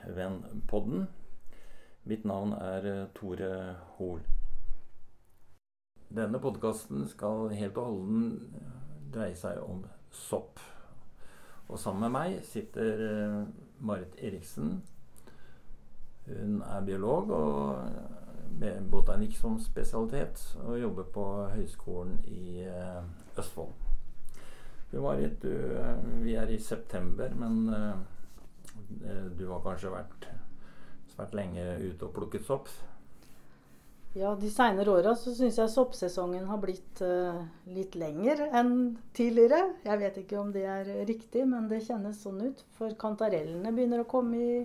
Naturvennpodden. Mitt navn er eh, Tore Hoel. Denne podkasten skal helt og holden dreie seg om sopp. Og sammen med meg sitter eh, Marit Eriksen. Hun er biolog og med botanikk som spesialitet og jobber på Høgskolen i eh, Østfold. Du Marit, du, vi er i september, men du har kanskje vært svært lenge ute og plukket sopp? Ja, de seinere åra så syns jeg soppsesongen har blitt uh, litt lenger enn tidligere. Jeg vet ikke om det er riktig, men det kjennes sånn ut. For kantarellene begynner å komme i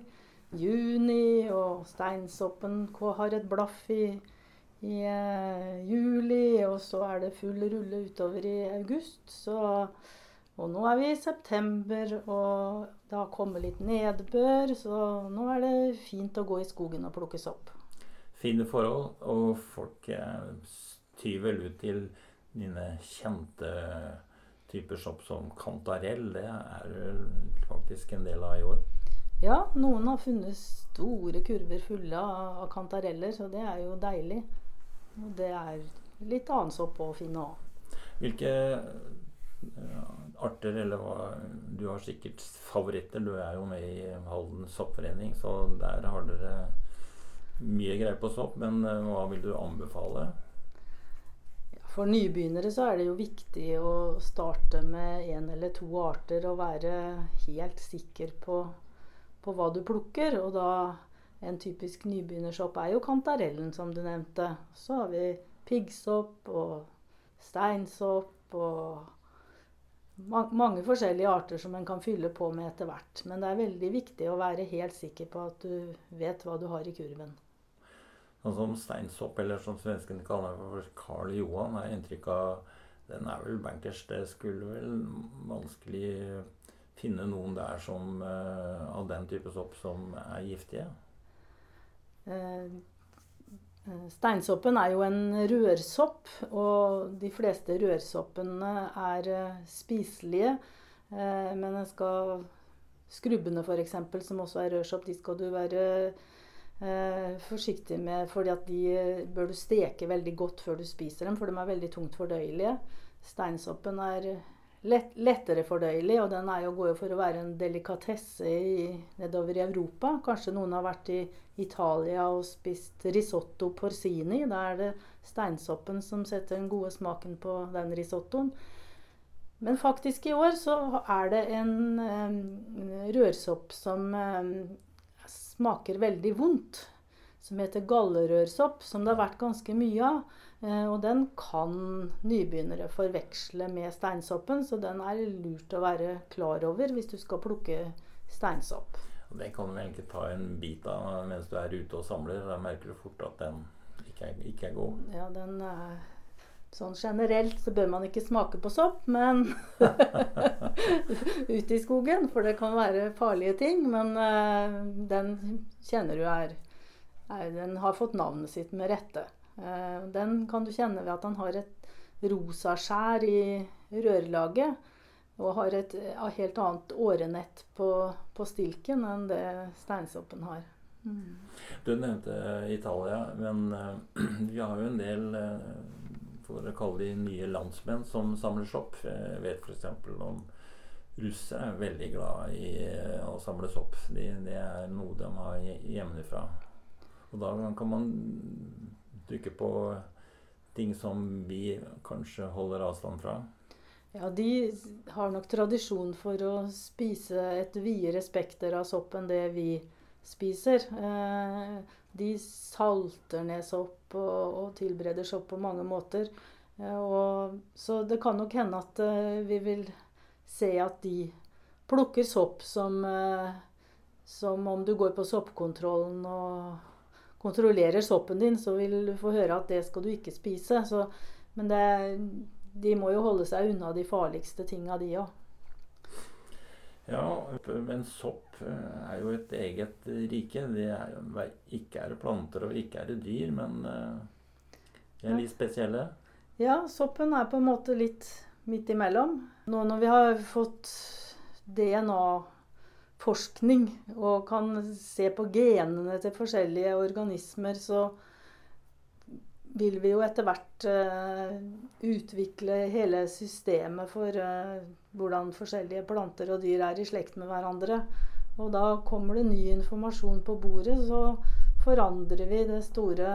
juni, og steinsoppen har et blaff i, i uh, juli. Og så er det full rulle utover i august. Så, og nå er vi i september, og det har kommet litt nedbør. Så nå er det fint å gå i skogen og plukke sopp fine forhold, og folk tyr tyver ut til dine kjente typer sopp som kantarell. Det er faktisk en del av i år. Ja, noen har funnet store kurver fulle av kantareller, så det er jo deilig. Og det er litt annen sopp å finne òg. Hvilke arter, eller hva Du har sikkert favoritter. Du er jo med i Halden soppforening, så der har dere mye greier på sopp, men eh, hva vil du anbefale? For nybegynnere så er det jo viktig å starte med én eller to arter og være helt sikker på, på, hva du plukker. Og da en typisk nybegynnersopp er jo kantarellen, som du nevnte. Så har vi piggsopp og steinsopp og mange forskjellige arter som en kan fylle på med etter hvert. Men det er veldig viktig å være helt sikker på at du vet hva du har i kurven. Sånn som steinsopp, eller som svenskene kaller det for Karl Johan, har inntrykk av Den er vel bankers. Det skulle vel vanskelig finne noen der som, uh, av den type sopp som er giftige? Uh, Steinsoppen er jo en rørsopp, og de fleste rørsoppene er spiselige. Men skal skrubbene f.eks., som også er rørsopp, de skal du være eh, forsiktig med, fordi de eh, bør du steke veldig godt før du spiser dem, for de er veldig tungt fordøyelige. Steinsoppen er lett, lettere fordøyelig, og den jo, går jo for å være en delikatesse i, nedover i Europa. Kanskje noen har vært i Italia og spist risotto porcini. Da er det steinsoppen som setter den gode smaken på den risottoen. Men faktisk i år så er det en um, rørsopp som um, smaker veldig vondt, som heter gallerørsopp, som det har vært ganske mye av. Eh, og den kan nybegynnere forveksle med steinsoppen, så den er lurt å være klar over hvis du skal plukke steinsopp. Det kan du egentlig ta en bit av mens du er ute og samler. Da merker du fort at den ikke er, ikke er god. Ja, den er Sånn generelt så bør man ikke smake på sopp, men ute i skogen. For det kan være farlige ting. Men uh, den kjenner du er, er, Den har fått navnet sitt med rette. Uh, den kan du kjenne ved at han har et rosa skjær i rørlaget. Og har et helt annet årenett på, på stilken enn det steinsoppen har. Mm. Du nevnte Italia, men vi har jo en del for å kalle de nye landsmenn som samler sopp. Jeg vet f.eks. om russere er veldig glad i eh, å samle sopp. Det det er noe de har hjemmefra. Og da kan man dykke på ting som vi kanskje holder avstand fra. Ja, de har nok tradisjon for å spise et videre spekter av sopp enn det vi spiser. Eh, de salter ned sopp og, tilbereder sopp på mange måter. Eh, så det kan nok hende at uh, vi vil se at de plukker sopp som, som om du går på soppkontrollen og kontrollerer soppen din, så vil du få høre at det skal du ikke spise. Så, men det, de må jo holde seg unna de farligste tinga, de òg. Ja, men sopp eh, er jo et eget rike. Det er, ikke er det planter og ikke er det dyr, men eh, de er litt spesielle. Ja, soppen er på en måte litt midt imellom. Nå når vi har fått DNA forskning og kan se på genene til forskjellige organismer, så vil vi jo etter hvert uh, utvikle hele systemet for uh, hvordan forskjellige planter og dyr er i slekt med hverandre. Og da kommer det ny informasjon på bordet, så forandrer vi det store,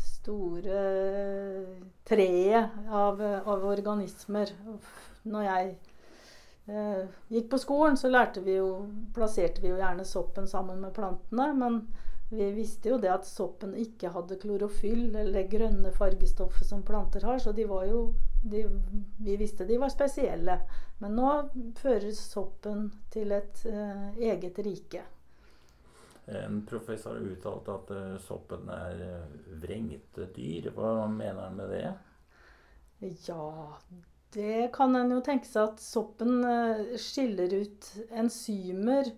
store treet av, av organismer. Når jeg gikk på skolen, så vi jo, plasserte vi jo gjerne soppen sammen med plantene. men vi visste jo det at soppen ikke hadde klorofyll, eller det grønne fargestoffet som planter har. Så de var jo de, Vi visste de var spesielle. Men nå fører soppen til et eh, eget rike. En professor har uttalt at uh, soppen er uh, vrengte dyr. Hva mener han med det? Ja, det kan en jo tenke seg at soppen skiller ut enzymer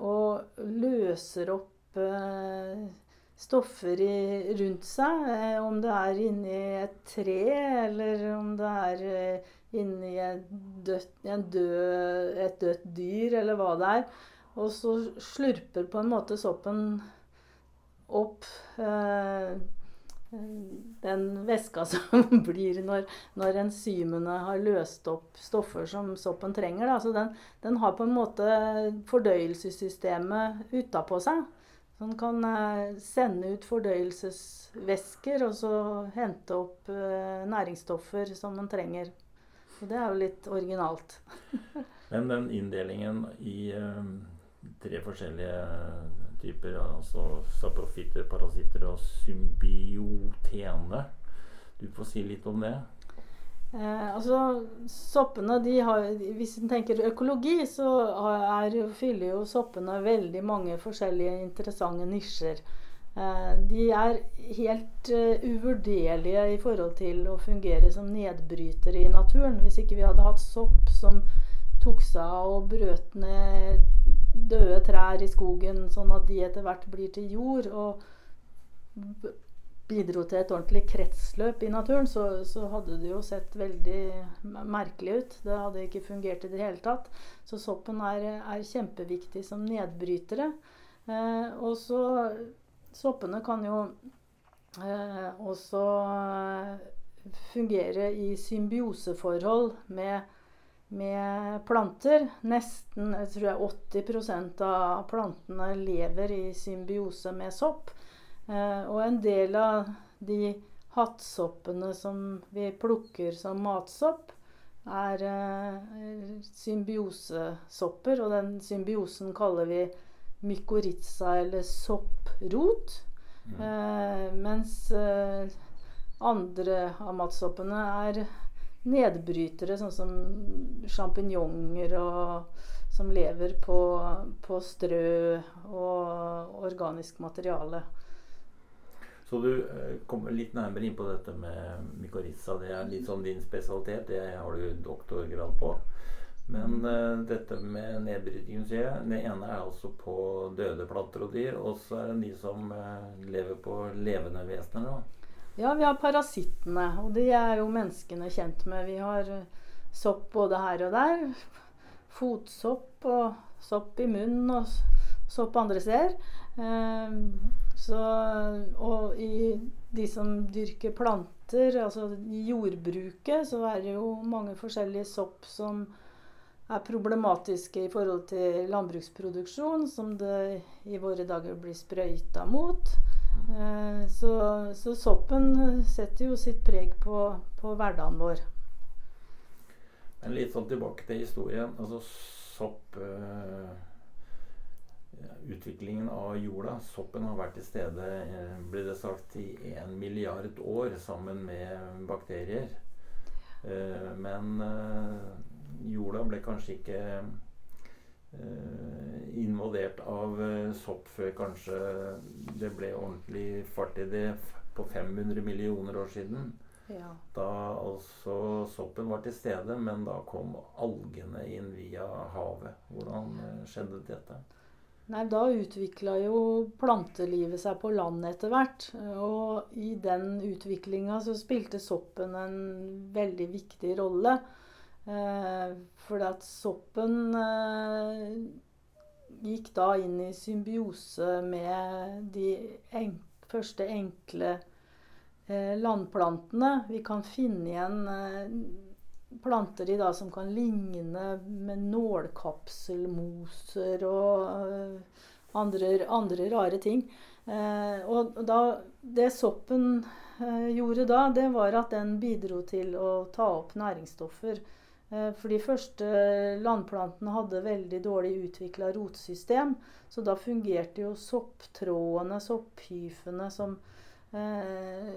og løser opp Eh, stoffer rundt seg. Eh, om det er inni et tre, eller om det er eh, inni et dødt, død, dyr, eller hva det er. Og så slurper på en måte soppen opp eh, den væska som blir når, når, enzymene har løst opp stoffer som soppen trenger. Da. Så den, den har på en måte fordøyelsessystemet utapå seg. Så den kan eh, sende ut fordøyelsesvæsker og så hente opp eh, næringsstoffer som den trenger. Og det er jo litt originalt. Men den inndelingen i um, tre forskjellige typer, altså saprofitter, parasitter og symbiotene Du får si litt om det. Eh, altså, soppene, de har, Hvis en tenker økologi, så er, fyller jo soppene veldig mange forskjellige interessante nisjer. Eh, de er helt uh, uvurderlige i forhold til å fungere som nedbrytere i naturen. Hvis ikke vi hadde hatt sopp som tok seg av og brøt ned døde trær i skogen, sånn at de etter hvert blir til jord. og bidro til et ordentlig kretsløp i naturen, så, så, hadde det jo sett veldig merkelig ut. Det hadde ikke fungert i det hele tatt. Så soppen er, er kjempeviktig som nedbrytere. Eh, og så Soppene kan jo eh, også fungere i symbioseforhold med, med planter. Nesten jeg tror jeg 80% av plantene lever i symbiose med sopp. Eh, og en del av de hattsoppene som vi plukker som matsopp, er eh, symbiosesopper. Og den symbiosen kaller vi mykorrhiza eller sopprot. Mm. Eh, mens andre av matsoppene er nedbrytere, sånn som sjampinjonger som lever på, på strø og organisk materiale. Så du eh, kommer litt nærmere inn på dette med mykorrhiza. Det er litt sånn din spesialitet. Det har du doktorgrad på. Men uh, dette med nedbrytingen, sier jeg, det ene er altså på døde planter og dyr. Og så er det de som uh, lever på levende vesener. da. Ja, vi har parasittene. Og de er jo menneskene kjent med. Vi har sopp både her og der. Fotsopp og sopp i munnen og sopp andre steder. Så, og i de som dyrker planter, altså i jordbruket, så er det jo mange forskjellige sopp som er problematiske i forhold til landbruksproduksjon, som det i våre dager blir sprøyta mot. Eh, så, så, soppen setter jo sitt preg på, på hverdagen vår. Men litt sånn tilbake til historien. Altså sopp eh utviklingen av jorda. Soppen har vært til stede eh, blir det sagt, i en milliard år sammen med bakterier. Eh, men eh, jorda ble kanskje ikke involvert av sopp før kanskje det ble ordentlig fart i det på 500 millioner år siden. Ja. Da altså soppen var til stede, men da kom algene inn via havet. Hvordan skjedde dette? Nei, da utvikla jo plantelivet seg på land etter hvert. Og i den utviklinga så spilte soppen en veldig viktig rolle. Eh, fordi at soppen eh, gikk da inn i symbiose med de enk første enkle eh, landplantene. Vi kan finne igjen eh, planter i da som kan ligne med nålkapselmoser og eh, andre, andre, rare ting. Eh, og da, det soppen eh, gjorde da, det var at den bidro til å ta opp næringsstoffer. Eh, for de første landplantene hadde veldig dårlig utvikla rotsystem. Så da fungerte jo sopptrådene, sopphyfene, som eh,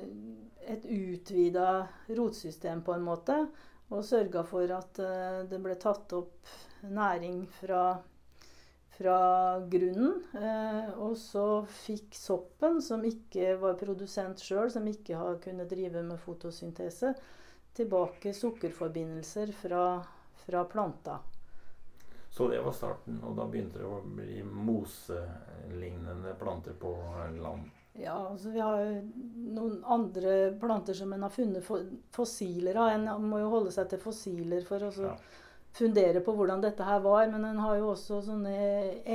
et utvida rotsystem på en måte. Og sørga for at eh, det ble tatt opp næring fra, fra grunnen. Og så fikk soppen, som ikke var produsent sjøl, som ikke har kunnet drive med fotosyntese, tilbake sukkerforbindelser fra, fra planta. Så det var starten, og da begynte det å bli moselignende planter på land? Ja, altså vi har noen andre planter som en har funnet fossiler av. En må jo holde seg til fossiler for å ja. Fundere på hvordan dette her var. Men en har jo også sånne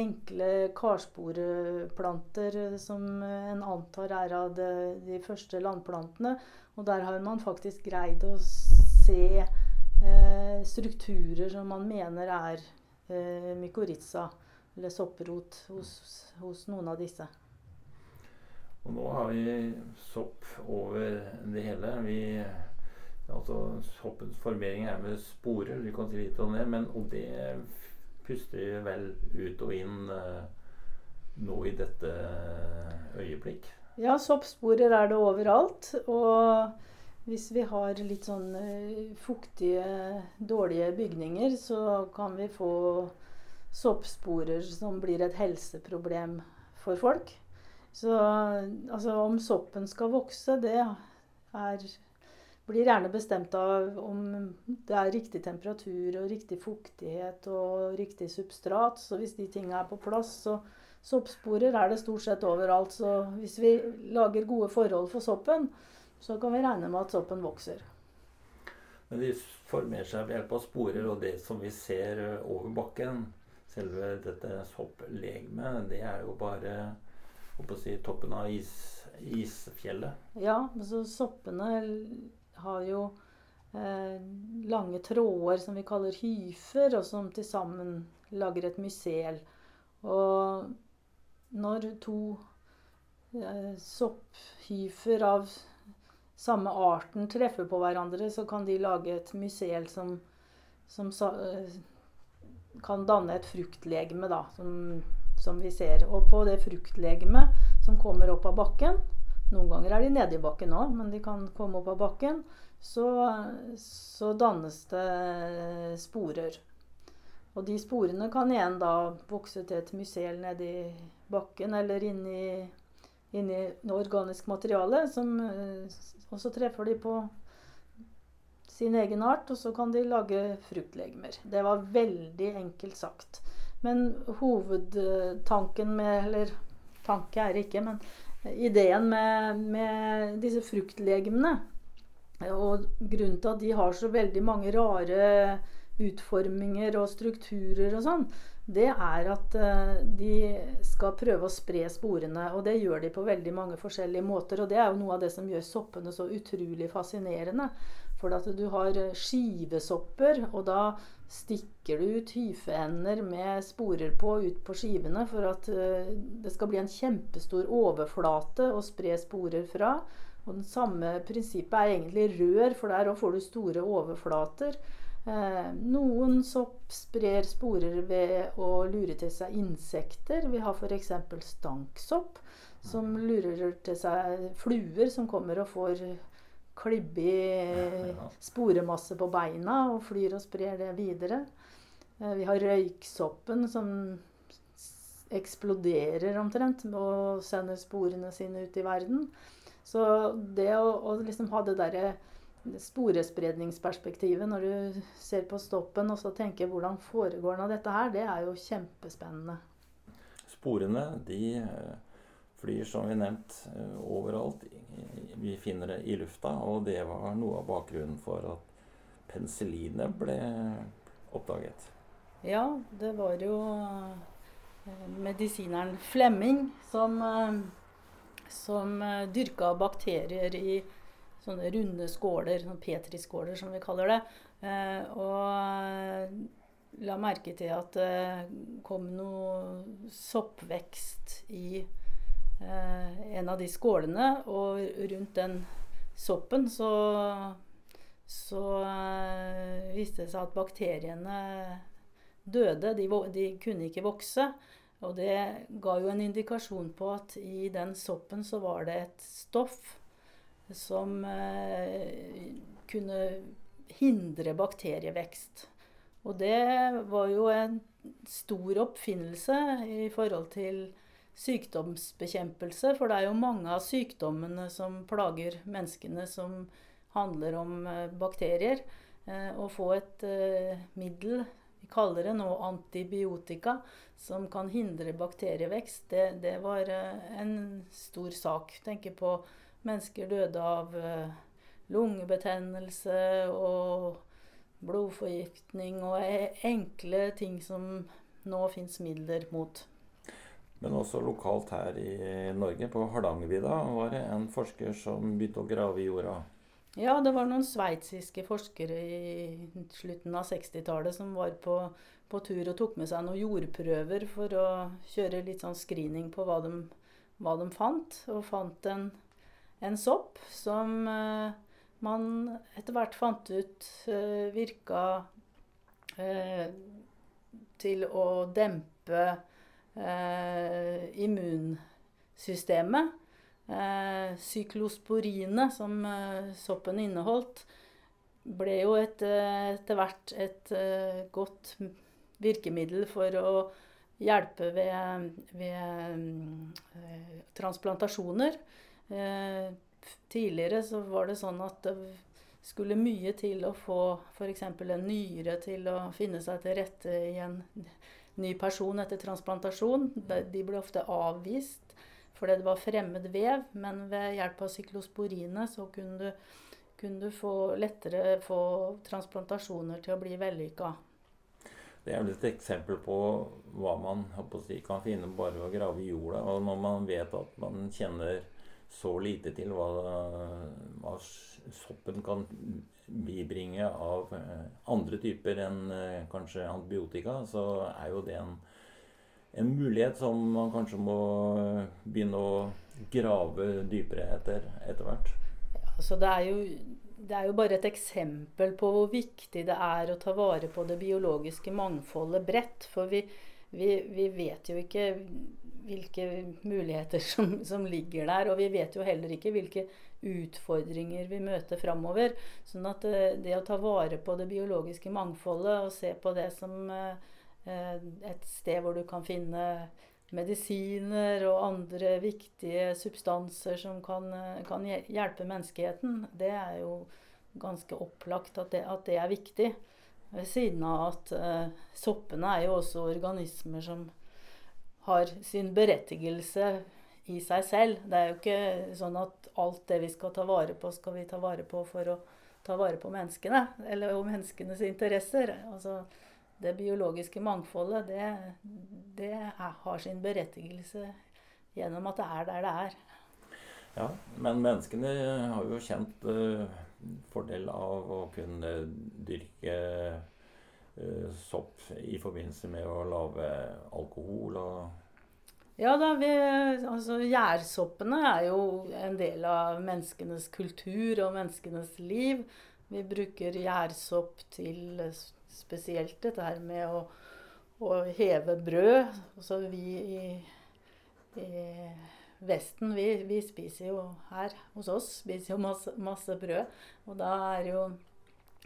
enkle karsporeplanter som en antar er av de, de første landplantene. Og der har man faktisk greid å se eh, strukturer som man mener er eh, mykorrhiza, eller sopprot, hos, hos noen av disse. Og nå har vi sopp over det hele. Vi, altså Soppens formering er med sporer. du kan si litt om det. Men, og det puster vel ut og inn uh, nå i dette øyeblikk. Ja, soppsporer er det overalt. Og hvis vi har litt sånn uh, fuktige, dårlige bygninger, så kan vi få soppsporer som blir et helseproblem for folk. Så altså, om soppen skal vokse, det er, blir gjerne bestemt av om det er riktig temperatur og riktig fuktighet og riktig substrat. Så hvis de tingene er på plass, så soppsporer er det stort sett overalt. Så hvis vi lager gode forhold for soppen, så kan vi regne med at soppen vokser. Men de formerer seg ved hjelp av sporer, og det som vi ser over bakken, selve dette sopplegemet, det er jo bare si, toppen av is, isfjellet. Ja, altså soppene har jo eh, lange tråder som vi kaller hyfer, og som til sammen lager et mysel. Og når to eh, sopphyfer av samme arten treffer på hverandre, så kan de lage et mysel som, som sa, kan danne et fruktlegeme, da, som som vi ser. Og på det fruktlegemet som kommer opp av bakken Noen ganger er de nede i bakken òg, men de kan komme opp av bakken. Så, så dannes det sporer. Og de sporene kan igjen da vokse til et mysel nedi bakken eller inni, inni organisk materiale. Som, og så treffer de på sin egen art, og så kan de lage fruktlegemer. Det var veldig enkelt sagt. Men hovedtanken med Eller tanke er det ikke, men ideen med, med disse fruktlegemene og grunnen til at de har så veldig mange rare utforminger og strukturer og sånn, det er at uh, de skal prøve å spre sporene. Og det gjør de på veldig mange forskjellige måter. Og det er jo noe av det som gjør soppene så utrolig fascinerende. For at du har skivesopper, og da stikker du ut hyfeender med sporer på ut på skivene for at uh, det skal bli en kjempestor overflate å spre sporer fra. Og det samme prinsippet er egentlig rør, for der òg får du store overflater. Eh, noen sopp sprer sporer ved å lure til seg insekter. Vi har f.eks. stanksopp, som lurer til seg fluer som kommer og får klibbig sporemasse på beina og flyr og sprer det videre. Eh, vi har røyksoppen som eksploderer omtrent og sender sporene sine ut i verden. Så det å, å liksom ha det derre sporespredningsperspektivet når du ser på stoppen og så tenker hvordan foregår nå dette her, det er jo kjempespennende. Sporene de eh, flyr som vi nevnt eh, overalt. Vi finner det i lufta, og det var noe av bakgrunnen for at penicillinet ble oppdaget? Ja, det var jo eh, medisineren Flemming som, eh, som dyrka bakterier i sånne runde skåler, petriskåler som vi kaller det. Og la merke til at det kom noe soppvekst i en av de skålene. Og rundt den soppen så, så viste det seg at bakteriene døde. De, de, kunne ikke vokse. Og det ga jo en indikasjon på at i den soppen så var det et stoff som eh, kunne hindre bakterievekst. Og det var jo en stor oppfinnelse i forhold til sykdomsbekjempelse. For det er jo mange av sykdommene som plager menneskene, som handler om eh, bakterier. Eh, å få et middel, vi kaller det nå antibiotika, som kan hindre bakterievekst, det, det var eh, en stor sak. Tenker på mennesker døde av eh, lungebetennelse og blodforgiftning og e, enkle ting som nå fins midler mot. Men også lokalt her i Norge, på Hardangervidda, var det en forsker som begynte å grave i jorda. Ja, det var noen sveitsiske forskere i slutten av 60-tallet som var på, på, tur og tok med seg noen jordprøver for å kjøre litt sånn screening på hva de, hva de fant. Og fant en, en sopp som eh, man etter hvert fant ut eh, virka eh, til å dempe immunsystemet. Eh, syklosporine, som eh, soppen inneholdt, ble jo et, eh, etter hvert et eh, godt virkemiddel for å hjelpe ved, ved eh, transplantasjoner. Eh, tidligere så var det sånn at det skulle mye til å få f.eks. en nyre til å finne seg til rette i en ny person etter transplantasjon. De ble ofte avvist fordi det var fremmed vev. Men ved hjelp av syklosporine så kunne du, kunne du få lettere få transplantasjoner til å bli vellykka. Det er vel et eksempel på hva man si, kan finne bare ved å grave i jorda. Og når man vet at man kjenner så lite til hva, hva soppen kan bibringe av eh, andre typer enn eh, kanskje antibiotika, så er jo det en en mulighet som man kanskje må begynne å grave dypere etter etter hvert. Ja, så det, er jo, det er jo bare et eksempel på hvor viktig det er å ta vare på det biologiske mangfoldet bredt. For vi, vi, vi vet jo ikke hvilke muligheter som, som, ligger der. Og vi vet jo heller ikke hvilke utfordringer vi møter framover. Sånn at det, eh, det, å ta vare på det biologiske mangfoldet og se på det som eh, Eh, et sted hvor du kan finne medisiner og andre viktige substanser som kan, kan hjelpe menneskeheten, det er jo ganske opplagt at det, at det er viktig. Ved siden av at soppene er jo også organismer som har sin berettigelse i seg selv. Det er jo ikke sånn at alt det vi skal ta vare på, skal vi ta vare på for å ta vare på menneskene. Eller om menneskenes interesser. Altså, det biologiske mangfoldet, det, det er, har sin berettigelse gjennom at det er der det er. Ja, men menneskene har jo kjent uh, fordel av å kunne dyrke sopp i forbindelse med å lage alkohol og ja da, vi, altså Gjærsoppene er jo en del av menneskenes kultur og menneskenes liv. Vi bruker gjærsopp til spesielt dette her med å, å heve brød. Altså vi i, i Vesten, vi, vi, spiser jo her hos oss spiser jo masse, masse brød. Og da er jo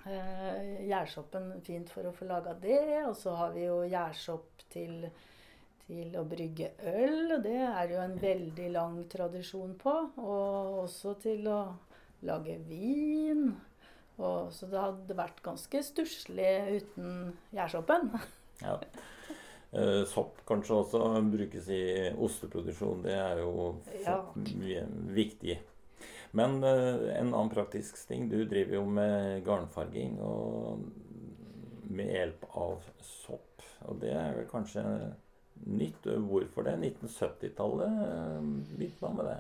eh, gjærsoppen fint for å få laga det. Og så har vi jo gjærsopp til, til å brygge øl. Og Det er jo en veldig lang tradisjon på. Og også til å lage vin. Og, så det hadde vært ganske stusslig uten gjærsoppen. ja. Eh, sopp kanskje også brukes i osteproduksjon. Det er jo ja. viktig. Men uh, en annen praktisk ting. Du driver jo med garnfarging og med hjelp av sopp. Og det er vel kanskje nytt. Hvorfor det? 1970-tallet begynte man med det.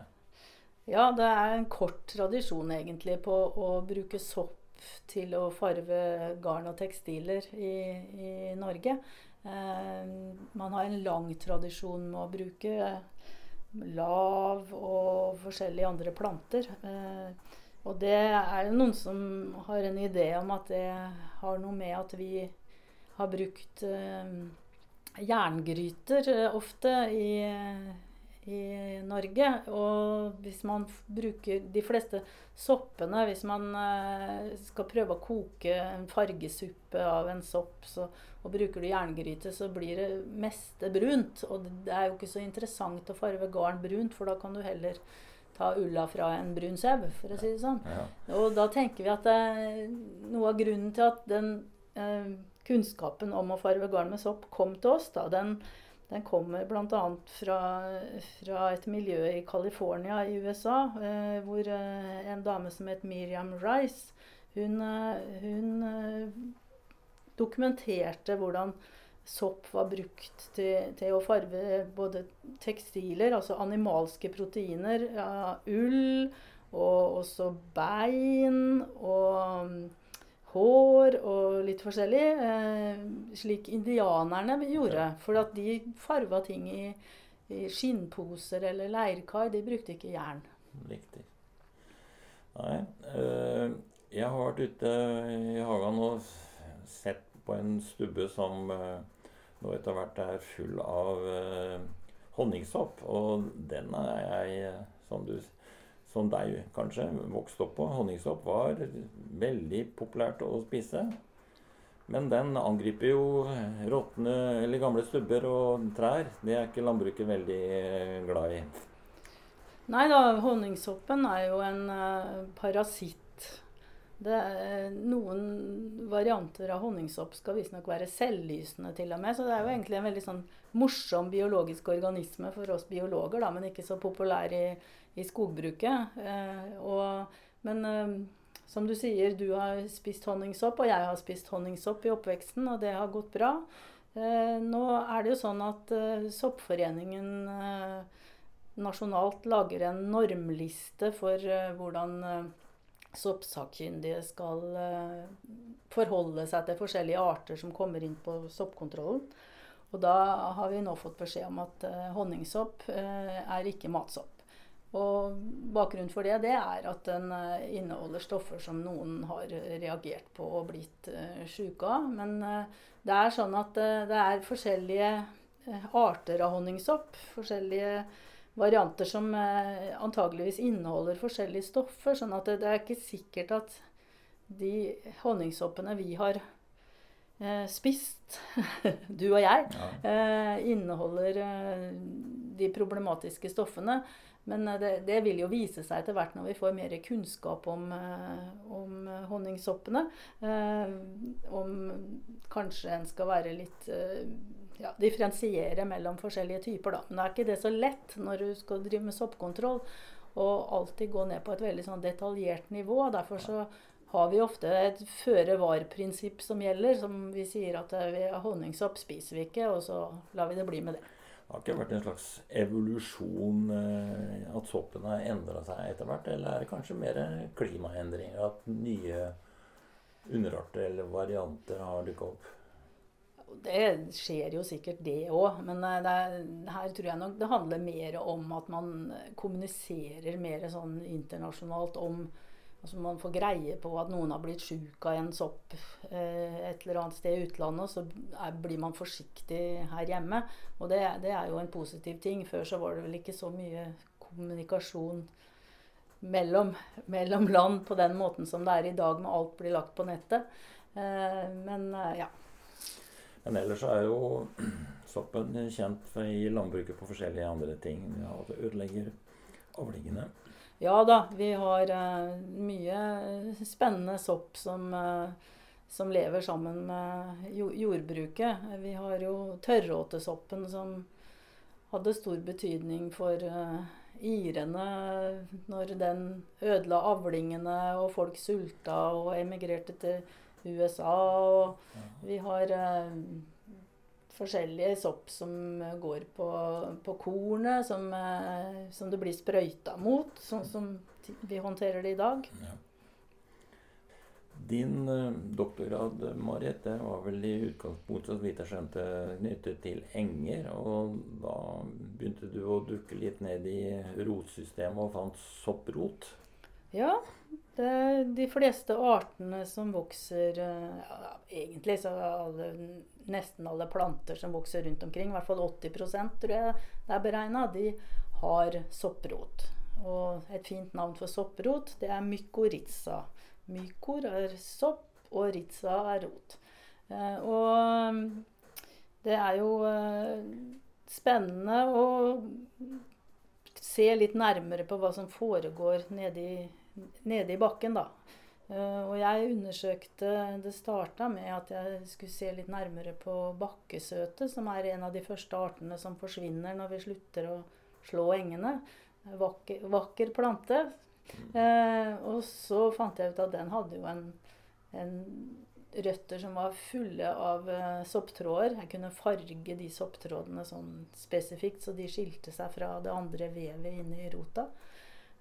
Ja, det er en kort tradisjon egentlig på å bruke sopp til å farve garn og tekstiler i, i Norge. Eh, man har en lang tradisjon med å bruke lav og forskjellige andre planter. Eh, og det er noen som har en idé om at det har noe med at vi har brukt eh, jerngryter eh, ofte i, i Norge. Og hvis man bruker de fleste soppene Hvis man skal prøve å koke en fargesuppe av en sopp, så, og bruker du jerngryte, så blir det meste brunt. Og det er jo ikke så interessant å farge garn brunt, for da kan du heller ta ulla fra en brun sau, for å si det sånn. Ja. Og da tenker vi at det, noe av grunnen til at den eh, kunnskapen om å farge garn med sopp kom til oss, da, den, den kommer bl.a. Fra, fra et miljø i California i USA, eh, hvor eh, en dame som het Miriam Rice, hun, eh, hun eh, dokumenterte hvordan sopp var brukt til, til, å farge både tekstiler, altså animalske proteiner, ja, ull, og også bein og hår og litt forskjellig. Eh, slik indianerne gjorde. For at de farva ting i, i, skinnposer eller leirkar. De brukte ikke jern. Riktig. Nei. Øh, jeg har vært ute i hagen og sett på en stubbe som øh, nå etter hvert er full av øh, honningsopp. Og den er jeg, som, du, som deg kanskje, vokste opp på. Honningsopp var veldig populært å spise. Men den angriper jo råtne eller gamle stubber og trær. Det er ikke landbruket veldig eh, glad i. Nei da, honningsoppen er jo en uh, parasitt er noen varianter av honningsopp skal visstnok være selvlysende til og med. Så det er jo egentlig en veldig sånn morsom biologisk organisme for oss biologer, da, men ikke så populær i, i skogbruket. Eh, og, men eh, som du sier, du har spist honningsopp, og jeg har spist honningsopp i oppveksten, og det har gått bra. Eh, nå er det jo sånn at Soppforeningen nasjonalt lager en normliste for hvordan soppsakkyndige skal forholde seg til forskjellige arter som kommer inn på soppkontrollen. Og da har vi nå fått beskjed om at honningsopp er ikke matsopp. Og bakgrunnen for det, det er at den inneholder stoffer som noen har reagert på og blitt syke av. Men det er sånn at det er forskjellige arter av honningsopp. forskjellige varianter som eh, antageligvis inneholder forskjellige stoffer. Sånn at det, er ikke sikkert at de honningsoppene vi har eh, spist, du og jeg, ja. eh, inneholder eh, de problematiske stoffene. Men eh, det, det, vil jo vise seg etter hvert når vi får mer kunnskap om, eh, om honningsoppene. om kanskje en skal være litt ja, differensiere mellom forskjellige typer. Da. Men det er ikke det så lett når du skal drive med soppkontroll å alltid gå ned på et veldig sånn detaljert nivå. Derfor så har vi ofte et føre-var-prinsipp som gjelder. Som vi sier at vi har honningsopp spiser vi ikke, og så lar vi det bli med det. Det har ikke vært en slags evolusjon eh, at soppen har endra seg etter hvert? Eller er det kanskje mer klimaendringer? At nye underarter eller varianter har dukka opp? Det skjer jo sikkert, det òg. Men eh, det, her tror jeg nok det handler mer om at man kommuniserer mer sånn internasjonalt om Altså man får greie på at noen har blitt sjuk av en sopp eh, et eller annet sted i utlandet, så er, blir man forsiktig her hjemme. Og det, det, er jo en positiv ting. Før så var det vel ikke så mye kommunikasjon mellom, mellom land på den måten som det er i dag, med alt blir lagt på nettet. Eh, men eh, ja. Men ellers er jo soppen kjent i landbruket på forskjellige andre ting. Ja, det ødelegger avlingene. Ja da, vi har uh, mye spennende sopp som, uh, som, lever sammen med jordbruket. Vi har jo tørråtesoppen som hadde stor betydning for uh, irene når den ødela avlingene, og folk sulta og emigrerte til USA. Og vi har eh, forskjellige sopp som går på, på kornet, som, eh, som, det blir sprøyta mot, sånn som vi håndterer det i dag. Ja. Din uh, doktorgrad, Marit, det var vel i utgangspunktet, så vidt jeg skjønte, knyttet til enger. Og da begynte du å dukke litt ned i rotsystemet og fant sopprot? Ja. De fleste artene som vokser uh, ja, Egentlig så alle, nesten alle planter som vokser rundt omkring, i hvert fall 80 tror jeg det er beregna, de har sopprot. Og et fint navn for sopprot, det er mykorrhiza. Mykor er sopp, og ritza er rot. Eh, og mm, det er jo eh, spennende å se litt nærmere på hva som foregår nede i, nede i bakken, da. Uh, og jeg undersøkte Det starta med at jeg skulle se litt nærmere på bakkesøte, som er en av de første artene som forsvinner når vi slutter å slå engene. Vakker, vakker plante Eh, og så fant jeg ut at den hadde jo en, en røtter som var fulle av eh, sopptråder. Jeg kunne farge de sopptrådene sånn spesifikt, så de skilte seg fra det andre vevet inne i rota.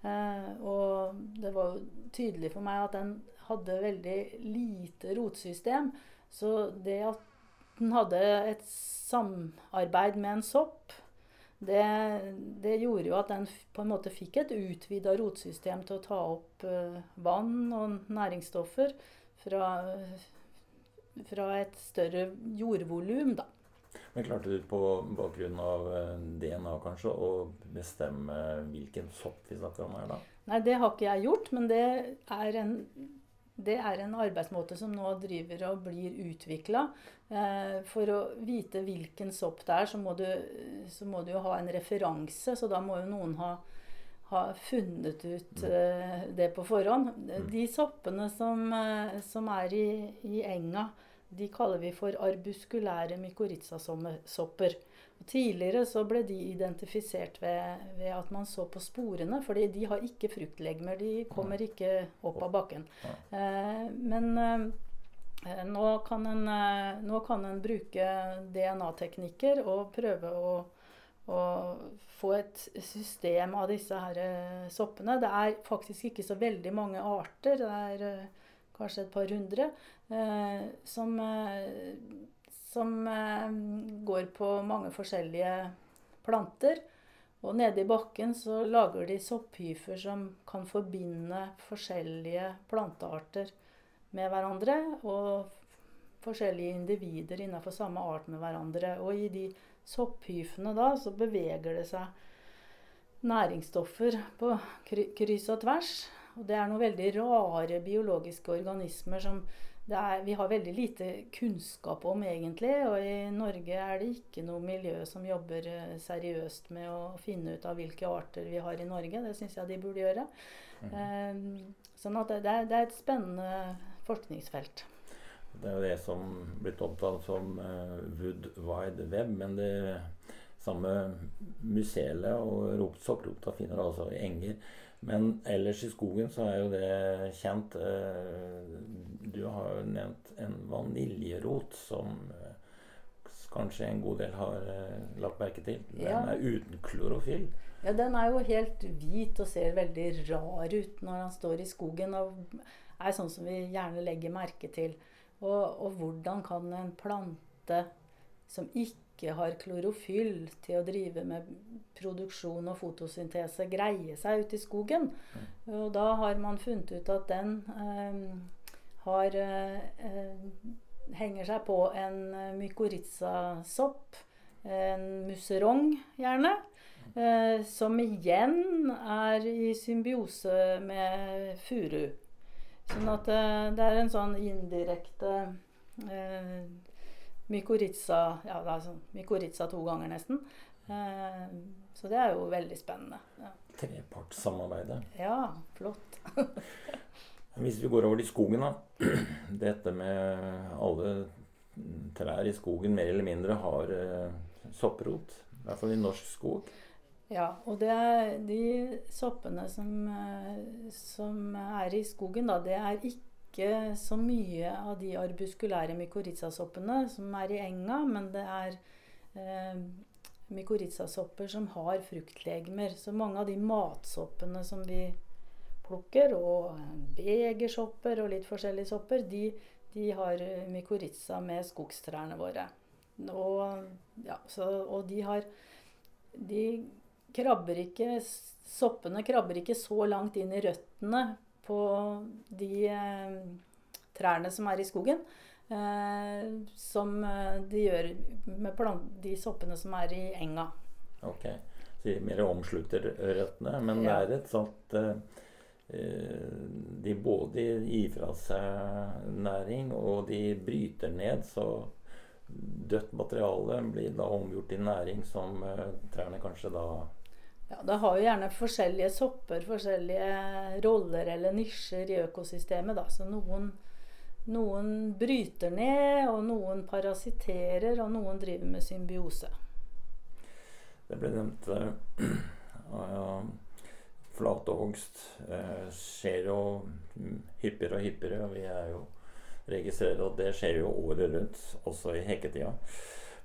Eh, og det var jo tydelig for meg at den hadde veldig lite rotsystem. Så det at den hadde et samarbeid med en sopp det, det, gjorde jo at den på en måte fikk et utvida rotsystem til å ta opp eh, vann og næringsstoffer fra, fra et større jordvolum, da. Men klarte du på bakgrunn av eh, DNA kanskje å bestemme hvilken sopp vi snakker om her da? Nei, det har ikke jeg gjort, men det er en det er en arbeidsmåte som nå driver og blir utvikla. Eh, for å vite hvilken sopp det er, så må, du, så må, du, jo ha en referanse. Så da må jo noen ha, ha funnet ut mm. eh, det på forhånd. Mm. De soppene som, som er i, i, enga, de kaller vi for arbuskulære mykorrhizasopper. Tidligere så ble de identifisert ved, ved, at man så på sporene, fordi de har ikke fruktlegemer. De kommer ikke opp av bakken. Eh, men eh, nå, kan en, eh, nå, kan en, bruke DNA-teknikker og prøve å, å, få et system av disse her eh, soppene. Det er faktisk ikke så veldig mange arter. Det er eh, kanskje et par hundre. Eh, som som eh, går på mange forskjellige planter. Og nede i bakken så lager de sopphyfer som kan forbinde forskjellige plantearter med hverandre. Og forskjellige individer innenfor samme art med hverandre. Og i de sopphyfene da så beveger det seg næringsstoffer på kryss og tvers. Og det er noen veldig rare biologiske organismer som er, vi har veldig lite kunnskap om, egentlig. Og i Norge er det ikke noe miljø som jobber eh, seriøst med å finne ut av hvilke arter vi har i Norge. Det syns jeg de burde gjøre. Mm. Um, sånn at det, det, er, det, er, et spennende forskningsfelt. Det er jo det som blitt opptatt som uh, Wood Wide Web, men det samme museet og sopprota finner altså i enger. Men ellers i skogen så er jo det kjent. Eh, du har jo nevnt en vaniljerot som eh, kanskje en god del har eh, lagt merke til. Den ja. er uten klorofyll. Ja, den er jo helt hvit og ser veldig rar ut når den står i skogen. Og er sånn som vi gjerne legger merke til. Og, og hvordan kan en plante som ikke ikke har klorofyll til å drive med produksjon og fotosyntese, greie seg ute i skogen. Mm. Og da har man funnet ut at den eh, har, eh, henger seg på en mykorrhizasopp, en musserong gjerne, eh, som igjen er i symbiose med furu. Sånn at eh, det er en sånn indirekte eh, mykorrhiza ja, altså, to ganger nesten. Eh, så det er jo veldig spennende. Ja. Trepartssamarbeidet. Ja, flott. Hvis vi går over til skogen, da. Dette med alle trær i skogen mer eller mindre har eh, sopprot. I hvert fall i norsk skog. Ja, og det er de soppene som, eh, som er i skogen, da, det er ikke så mye av de arbuskulære mykorrhizasoppene som er i enga, men det er eh, mykorrhizasopper som har fruktlegemer. Så mange av de matsoppene som vi plukker, og begersopper og litt forskjellige sopper, de, de har mykorrhiza med skogstrærne våre. Og, ja, så, og de har De krabber ikke Soppene krabber ikke så langt inn i røttene på de eh, trærne som er i skogen. Eh, som eh, de gjør med plant, de soppene som er i enga. Ok, Så de mer omslutter røttene. Men ja. det er et sånt De både gir fra seg næring, og de bryter ned. Så dødt materiale blir da omgjort til næring som trærne kanskje da ja, Det har jo gjerne forskjellige sopper, forskjellige roller eller nisjer i økosystemet. Da. Så noen noen bryter ned, og noen parasitterer, og noen driver med symbiose. Det ble nevnt uh, Flatehogst uh, skjer jo hyppigere og hyppigere. Vi er jo registrerer at det skjer jo året rundt, også i hekketida.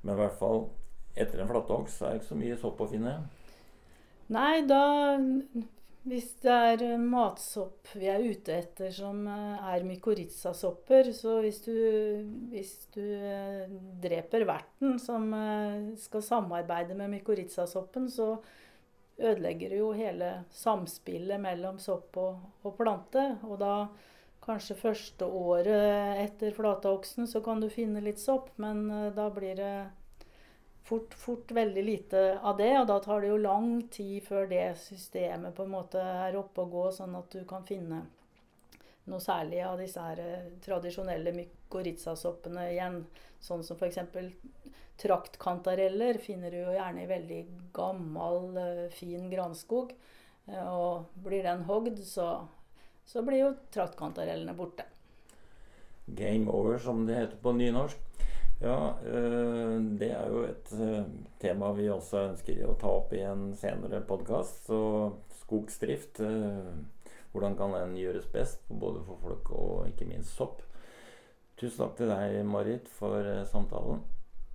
Men i hvert fall etter en flatehogst er det ikke så mye sopp å finne. Nei, da hvis det er eh, matsopp vi er ute etter som eh, er mykorrhizasopper, så hvis du, hvis du eh, dreper verten som skal samarbeide med mykorrhizasoppen, så ødelegger du jo hele samspillet mellom sopp og, og plante. Og da kanskje første året etter flatoksen så kan du finne litt sopp, men da blir det fort, fort veldig lite av det. Og da tar det jo lang tid før det systemet på en måte er oppe og gå, sånn at du kan finne noe særlig av disse her eh, tradisjonelle mykorrhizasoppene igjen. Sånn som f.eks. traktkantareller finner du jo gjerne i veldig gammel, eh, fin granskog. Eh, og blir den hogd, så, så blir jo traktkantarellene borte. Game over, som det heter på nynorsk. Ja, eh, det er jo et eh, tema vi også ønsker å ta opp i en senere podkast. Så skogsdrift, eh, hvordan kan den gjøres best både for folk og ikke minst sopp? Tusen takk til deg, Marit, for samtalen.